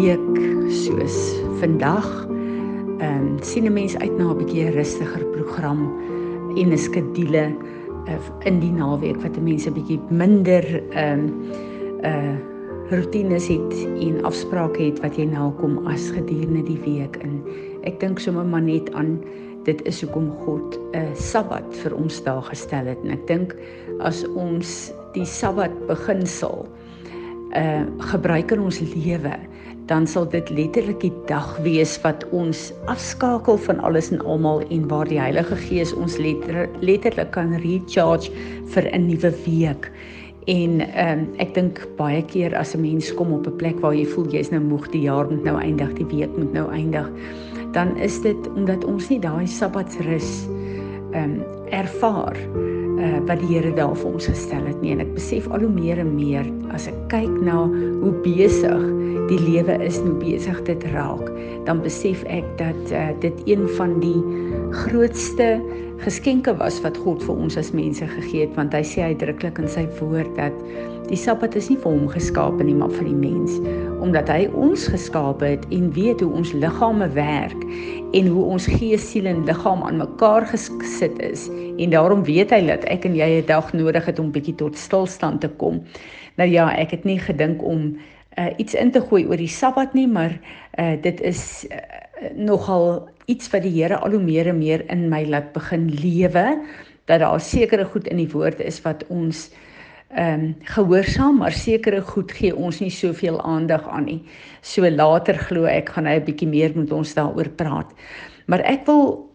week soos vandag, ehm um, sien 'n mens uit na 'n bietjie rustiger program en 'n skedule uh, in die naweek wat mense bietjie minder ehm um, uh rutines het en afsprake het wat jy nakom as gedurende die week in. Ek dink sommer maar net aan dit is hoekom God 'n Sabbat vir ons daar gestel het en ek dink as ons die Sabbat beginsel uh gebruik in ons lewe, dan sal dit letterlik die dag wees wat ons afskakel van alles en almal en waar die Heilige Gees ons letter, letterlik kan recharge vir 'n nuwe week. En ehm um, ek dink baie keer as 'n mens kom op 'n plek waar jy voel jy's nou moeg, die jaar moet nou eindig, die week moet nou eindig, dan is dit omdat ons nie daai Sabbatsrus ehm um, ervaar uh, wat die Here daar vir ons gestel het nie en ek besef al hoe meer en meer as ek kyk na hoe besig die lewe is hoe besig dit raak dan besef ek dat uh, dit een van die grootste geskenke was wat God vir ons as mense gegee het want hy sê uitdruklik in sy woord dat die Sabbat is nie vir hom geskaap nie maar vir die mens omdat hy ons geskaap het en weet hoe ons liggame werk en hoe ons gees, siel en liggaam aan mekaar gesit is en daarom weet hy dat ek en jy 'n dag nodig het om bietjie tot stilstand te kom. Nou ja, ek het nie gedink om uh, iets in te gooi oor die Sabbat nie, maar uh, dit is uh, nogal iets wat die Here al hoe meer en meer in my laat begin lewe dat daar sekere goed in die woord is wat ons ehm um, gehoorsaam maar sekere goed gee ons nie soveel aandag aan nie. So later glo ek gaan hy 'n bietjie meer met ons daaroor praat. Maar ek wil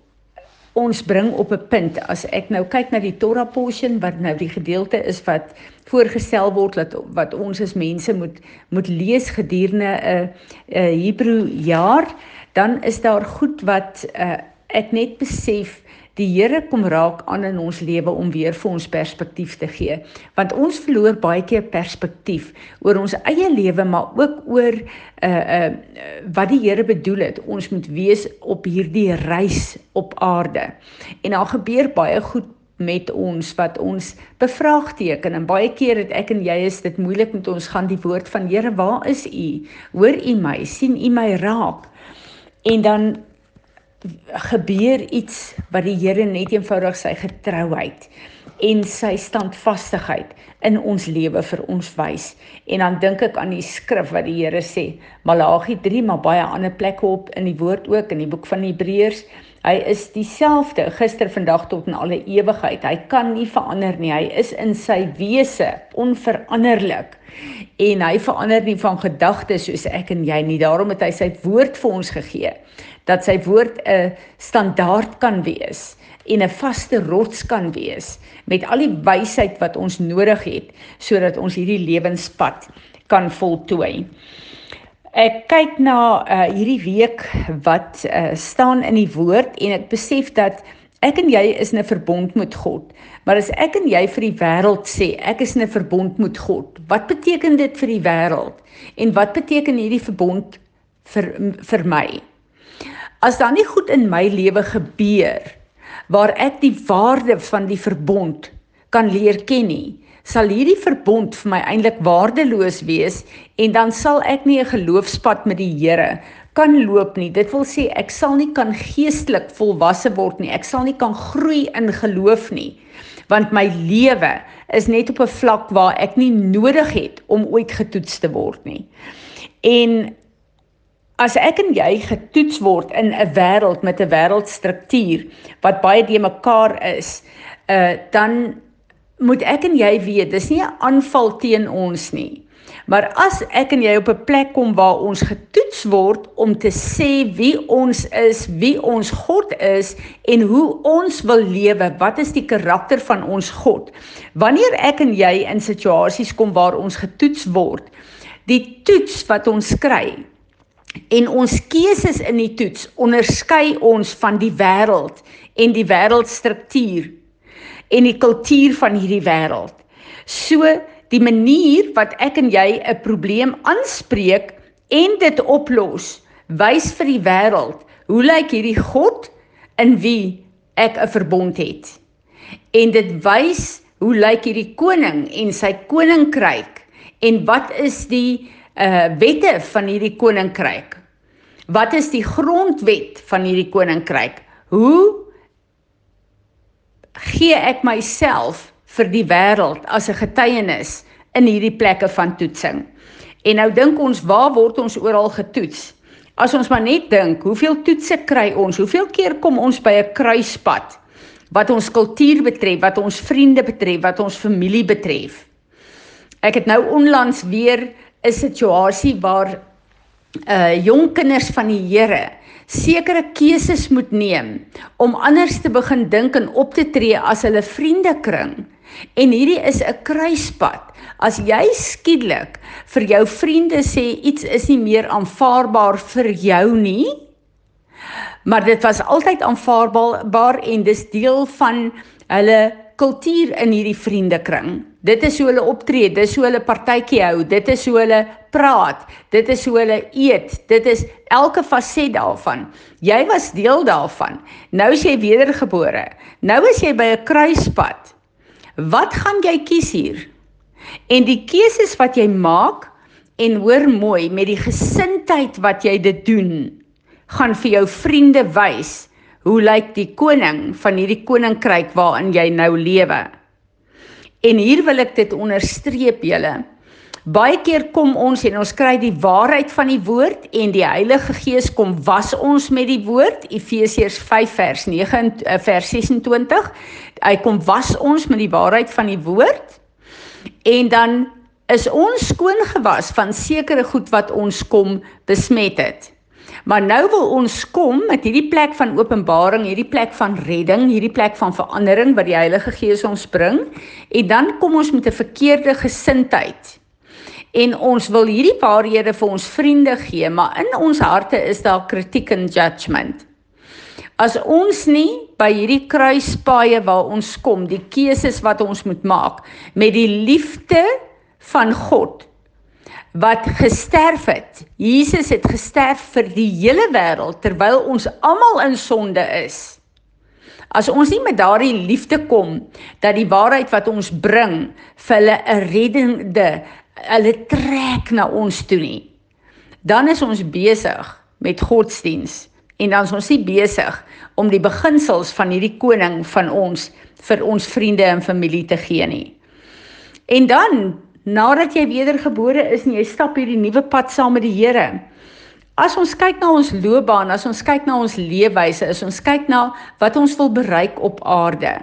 ons bring op 'n punt as ek nou kyk na die Torah portion wat nou die gedeelte is wat voorgestel word dat wat ons as mense moet moet lees gedurende 'n 'n Hebreë jaar dan is daar goed wat uh, ek net besef die Here kom raak aan in ons lewe om weer vir ons perspektief te gee. Want ons verloor baie keer perspektief oor ons eie lewe maar ook oor uh uh wat die Here bedoel het. Ons moet wees op hierdie reis op aarde. En daar gebeur baie goed met ons wat ons bevraagteken. En baie keer het ek en jy is dit moeilik met ons gaan die woord van Here waar is u? Hoor u my? Sien u my raak? En dan gebeur iets wat die Here net eenvoudig sy getrouheid en sy standvastigheid in ons lewe vir ons wys. En dan dink ek aan die skrif wat die Here sê, Malagi 3, maar baie ander plekke op in die woord ook in die boek van Hebreërs. Hy is dieselfde gister, vandag tot in alle ewigheid. Hy kan nie verander nie. Hy is in sy wese onveranderlik en hy verander nie van gedagtes soos ek en jy nie. Daarom het hy sy woord vir ons gegee dat sy woord 'n standaard kan wees en 'n vaste rots kan wees met al die wysheid wat ons nodig het sodat ons hierdie lewenspad kan voltooi. Ek kyk na uh, hierdie week wat uh, staan in die woord en ek besef dat ek en jy is in 'n verbond met God. Maar as ek en jy vir die wêreld sê ek is in 'n verbond met God, wat beteken dit vir die wêreld? En wat beteken hierdie verbond vir vir my? As daar nie goed in my lewe gebeur waar ek die waarde van die verbond kan leer ken nie, sal hierdie verbond vir my eintlik waardeloos wees en dan sal ek nie 'n geloofspad met die Here kan loop nie. Dit wil sê ek sal nie kan geestelik volwasse word nie. Ek sal nie kan groei in geloof nie want my lewe is net op 'n vlak waar ek nie nodig het om ooit getoets te word nie. En as ek en jy getoets word in 'n wêreld met 'n wêreldstruktuur wat baie de mekaar is, uh dan moet ek en jy weet, dis nie 'n aanval teen ons nie. Maar as ek en jy op 'n plek kom waar ons getoets word om te sê wie ons is, wie ons God is en hoe ons wil lewe, wat is die karakter van ons God? Wanneer ek en jy in situasies kom waar ons getoets word, die toets wat ons kry en ons keuses in die toets onderskei ons van die wêreld en die wêreldstruktuur en die kultuur van hierdie wêreld. So die manier wat ek en jy 'n probleem aanspreek en dit oplos, wys vir die wêreld hoe lyk hierdie God in wie ek 'n verbond het. En dit wys hoe lyk hierdie koning en sy koninkryk En wat is die uh wette van hierdie koninkryk? Wat is die grondwet van hierdie koninkryk? Hoe gee ek myself vir die wêreld as 'n getuienis in hierdie plekke van toetsing? En nou dink ons, waar word ons oral getoets? As ons maar net dink, hoeveel toetse kry ons? Hoeveel keer kom ons by 'n kruispunt wat ons kultuur betref, wat ons vriende betref, wat ons familie betref? Ek het nou onlangs weer 'n situasie waar uh jong kinders van die Here sekere keuses moet neem om anders te begin dink en op te tree as hulle vriendekring. En hierdie is 'n kruispunt. As jy skielik vir jou vriende sê iets is nie meer aanvaarbaar vir jou nie, maar dit was altyd aanvaarbaar en dis deel van hulle kultuur in hierdie vriendekring. Dit is hoe hulle optree, dis hoe hulle partytjie hou, dit is hoe hulle praat, dit is hoe hulle eet, dit is elke faset daarvan. Jy was deel daarvan. Nou is jy wedergebore. Nou is jy by 'n kruispunt. Wat gaan jy kies hier? En die keuses wat jy maak en hoor mooi met die gesindheid wat jy dit doen, gaan vir jou vriende wys Hoe lyk die koning van hierdie koninkryk waarin jy nou lewe? En hier wil ek dit onderstreep julle. Baie keer kom ons en ons kry die waarheid van die woord en die Heilige Gees kom was ons met die woord Efesiërs 5 vers 9 eh, vers 26. Hy kom was ons met die waarheid van die woord en dan is ons skoon gewas van sekere goed wat ons kom besmet het. Maar nou wil ons kom met hierdie plek van openbaring, hierdie plek van redding, hierdie plek van verandering wat die Heilige Gees ons bring en dan kom ons met 'n verkeerde gesindheid. En ons wil hierdie waarhede vir ons vriende gee, maar in ons harte is daar kritiek en judgement. As ons nie by hierdie kruispaaie waar ons kom, die keuses wat ons moet maak met die liefde van God wat gesterf het. Jesus het gesterf vir die hele wêreld terwyl ons almal in sonde is. As ons nie met daardie liefde kom dat die waarheid wat ons bring vir hulle 'n reddende hulle trek na ons toe nie. Dan is ons besig met godsdiens en dan is ons nie besig om die beginsels van hierdie koning van ons vir ons vriende en familie te gee nie. En dan nadat jy wedergebore is en jy stap hierdie nuwe pad saam met die Here. As ons kyk na ons loopbaan, as ons kyk na ons leefwyse, is ons kyk na wat ons wil bereik op aarde.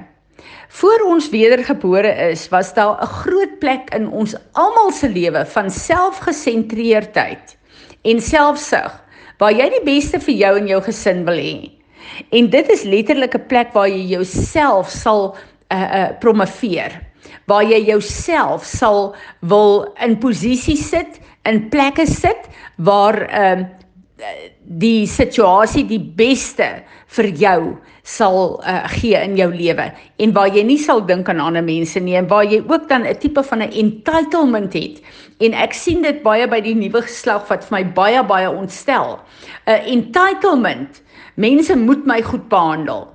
Voor ons wedergebore is, was daar 'n groot plek in ons almal se lewe van selfgesentreerdheid en selfsug, waar jy die beste vir jou en jou gesin wil hê. En dit is letterlik 'n plek waar jy jouself sal uh uh promoveer waar jy jouself sal wil in posisie sit, in plekke sit waar ehm uh, die situasie die beste vir jou sal uh, gee in jou lewe. En waar jy nie sal dink aan ander mense nie en waar jy ook dan 'n tipe van 'n entitlement het. En ek sien dit baie by die nuwe geslag wat vir my baie baie ontstel. 'n entitlement. Mense moet my goed behandel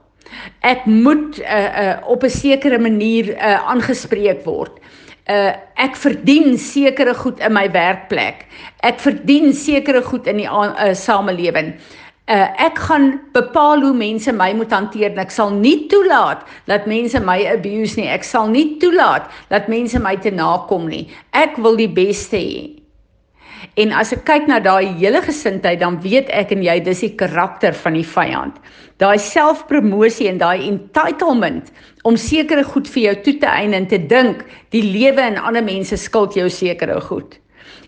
Ek moet uh, uh, op 'n sekere manier uh, aangespreek word. Uh, ek verdien sekere goed in my werkplek. Ek verdien sekere goed in die uh, samelewing. Uh, ek gaan bepaal hoe mense my moet hanteer en ek sal nie toelaat dat mense my abuse nie. Ek sal nie toelaat dat mense my te nakom nie. Ek wil die beste hê. En as ek kyk na daai hele gesindheid, dan weet ek en jy dis die karakter van die vyand. Daai selfpromosie en daai entitlement om sekere goed vir jou toe te eien en te dink die lewe en ander mense skuld jou sekere goed.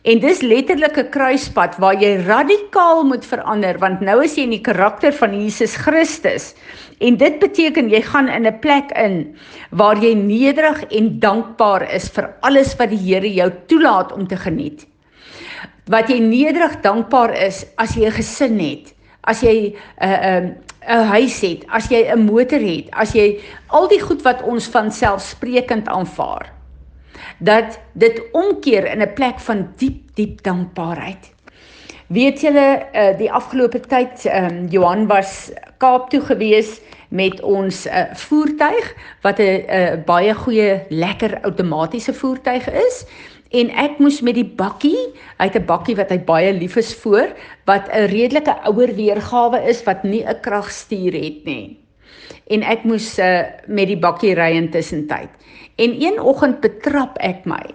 En dis letterlik 'n kruispunt waar jy radikaal moet verander want nou is jy in die karakter van Jesus Christus. En dit beteken jy gaan in 'n plek in waar jy nederig en dankbaar is vir alles wat die Here jou toelaat om te geniet wat jy nederig dankbaar is as jy 'n gesin het, as jy 'n uh, 'n uh, 'n huis het, as jy 'n motor het, as jy al die goed wat ons van selfsprekend aanvaar. Dat dit omkeer in 'n plek van diep diep dankbaarheid. Weet julle uh, die afgelope tyd um, Johan was Kaap toe gewees met ons uh, voertuig wat 'n uh, baie goeie lekker outomatiese voertuig is en ek moes met die bakkie, hy het 'n bakkie wat hy baie lief is vir, wat 'n redelike ouer weergawe is wat nie 'n kragstuur het nie. En ek moes uh, met die bakkie ry intussen tyd. En een oggend betrap ek my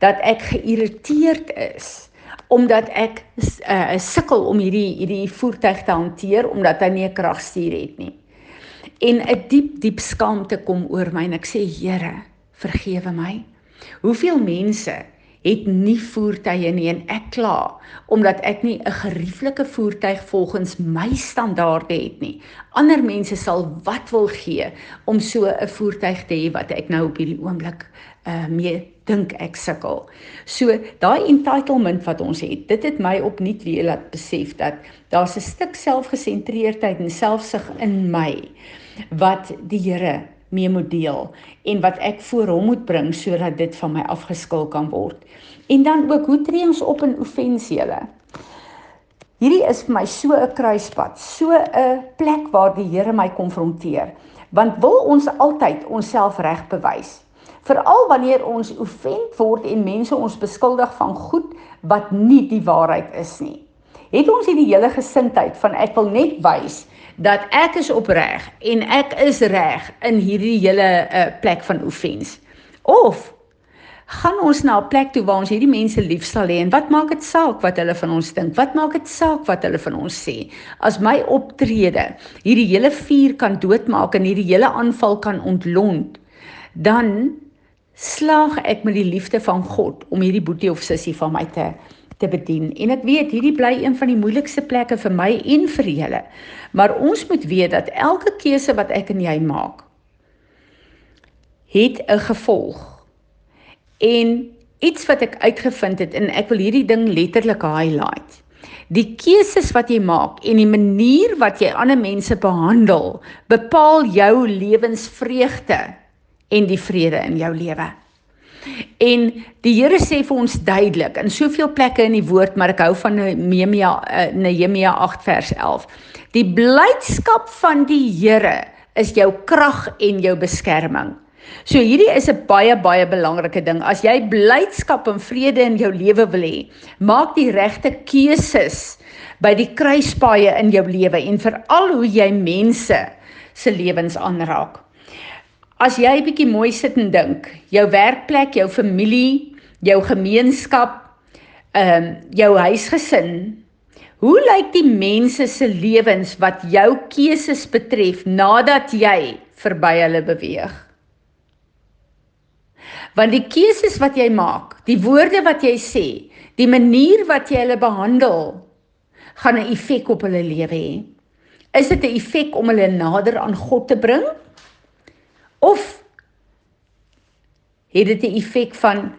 dat ek geïrriteerd is omdat ek uh, sukkel om hierdie hierdie voertuig te hanteer omdat hy nie 'n kragstuur het nie. En 'n diep diep skaamte kom oor my en ek sê Here, vergewe my. Hoeveel mense het nie voertuie nie en ek kla omdat ek nie 'n gerieflike voertuig volgens my standaarde het nie. Ander mense sal wat wil gee om so 'n voertuig te hê wat ek nou op hierdie oomblik uh mee dink ek sukkel. So daai entitlement wat ons het, dit het my opnuut weer laat besef dat daar's 'n stuk selfgesentreerdheid en selfsug in my wat die Here mee moet deel en wat ek voor hom moet bring sodat dit van my afgeskil kan word. En dan ook hoe tree ons op in offensiele? Hierdie is vir my so 'n kruispunt, so 'n plek waar die Here my konfronteer. Want wil ons altyd onsself reg bewys? Veral wanneer ons offend word en mense ons beskuldig van goed wat nie die waarheid is nie. Het ons hierdie hele gesindheid van ek wil net wys dat ek is opreg en ek is reg in hierdie hele uh, plek van offens. Of gaan ons na 'n plek toe waar ons hierdie mense lief sal hê en wat maak dit saak wat hulle van ons dink? Wat maak dit saak wat hulle van ons sê? As my optrede hierdie hele vuur kan doodmaak en hierdie hele aanval kan ontlont, dan slaag ek met die liefde van God om hierdie boetie of sussie van my te te bedien. En ek weet hierdie bly een van die moeilikste plekke vir my en vir julle. Maar ons moet weet dat elke keuse wat ek en jy maak het 'n gevolg. En iets wat ek uitgevind het en ek wil hierdie ding letterlik highlight. Die keuses wat jy maak en die manier wat jy ander mense behandel, bepaal jou lewensvreugde en die vrede in jou lewe. En die Here sê vir ons duidelik in soveel plekke in die woord, maar ek hou van Nehemia uh, Nehemia 8 vers 11. Die blydskap van die Here is jou krag en jou beskerming. So hierdie is 'n baie baie belangrike ding. As jy blydskap en vrede in jou lewe wil hê, maak die regte keuses by die kruispaaie in jou lewe en veral hoe jy mense se lewens aanraak. As jy bietjie mooi sit en dink, jou werkplek, jou familie, jou gemeenskap, ehm um, jou huisgesin, hoe lyk die mense se lewens wat jou keuses betref nadat jy verby hulle beweeg? Want die keuses wat jy maak, die woorde wat jy sê, die manier wat jy hulle behandel, gaan 'n effek op hulle lewe hê. Is dit 'n effek om hulle nader aan God te bring? Of het dit 'n effek van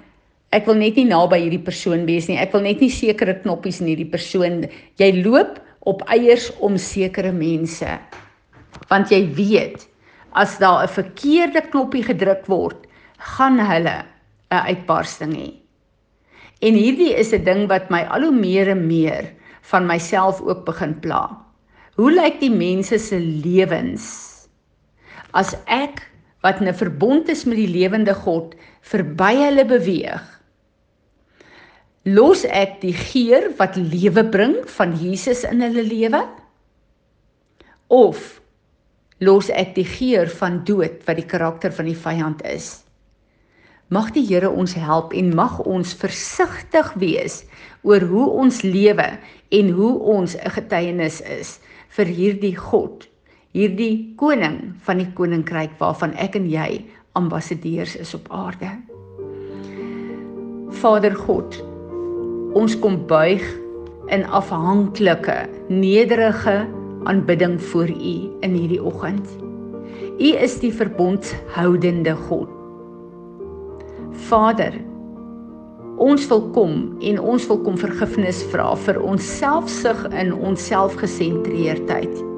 ek wil net nie naby hierdie persoon wees nie. Ek wil net nie sekere knoppies in hierdie persoon. Jy loop op eiers om sekere mense. Want jy weet as daar 'n verkeerde knoppie gedruk word, gaan hulle 'n uitbarsting hê. En hierdie is 'n ding wat my al hoe meer en meer van myself ook begin pla. Hoe lyk die mense se lewens as ek wat in 'n verbond is met die lewende God verby hulle beweeg. Los ek die geur wat lewe bring van Jesus in hulle lewe? Of los ek die geur van dood wat die karakter van die vyand is? Mag die Here ons help en mag ons versigtig wees oor hoe ons lewe en hoe ons 'n getuienis is vir hierdie God hierdie koning van die koninkryk waarvan ek en jy ambassadeurs is op aarde. Vader God, ons kom buig in afhanklike, nederige aanbidding voor U in hierdie oggend. U is die verbondshoudende God. Vader, ons wil kom en ons wil kom vergifnis vra vir ons selfsug in ons selfgesentreerdheid.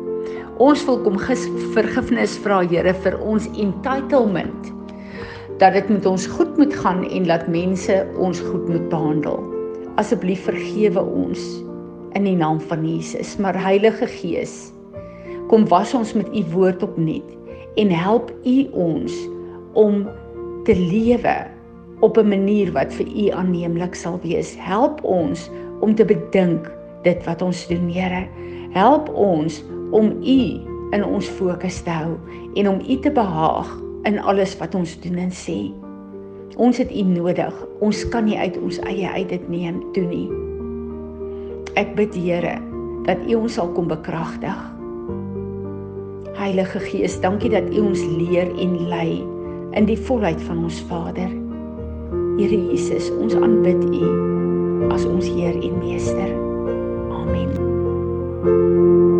Ons wil kom vergifnis vra Here vir ons entitlement dat dit met ons goed moet gaan en laat mense ons goed moet behandel. Asseblief vergewe ons in die naam van Jesus. Maar Heilige Gees, kom was ons met u woord opnuut en help u ons om te lewe op 'n manier wat vir U aanneemlik sal wees. Help ons om te bedink dit wat ons doen, Here. Help ons om U in ons fokus te hou en om U te behaag in alles wat ons doen en sê. Ons het U nodig. Ons kan nie uit ons eie uit dit neem doen nie. Ek bid Here dat U ons sal kom bekragtig. Heilige Gees, dankie dat U ons leer en lei in die volheid van ons Vader. Here Jesus, ons aanbid U as ons Heer en Meester. Amen.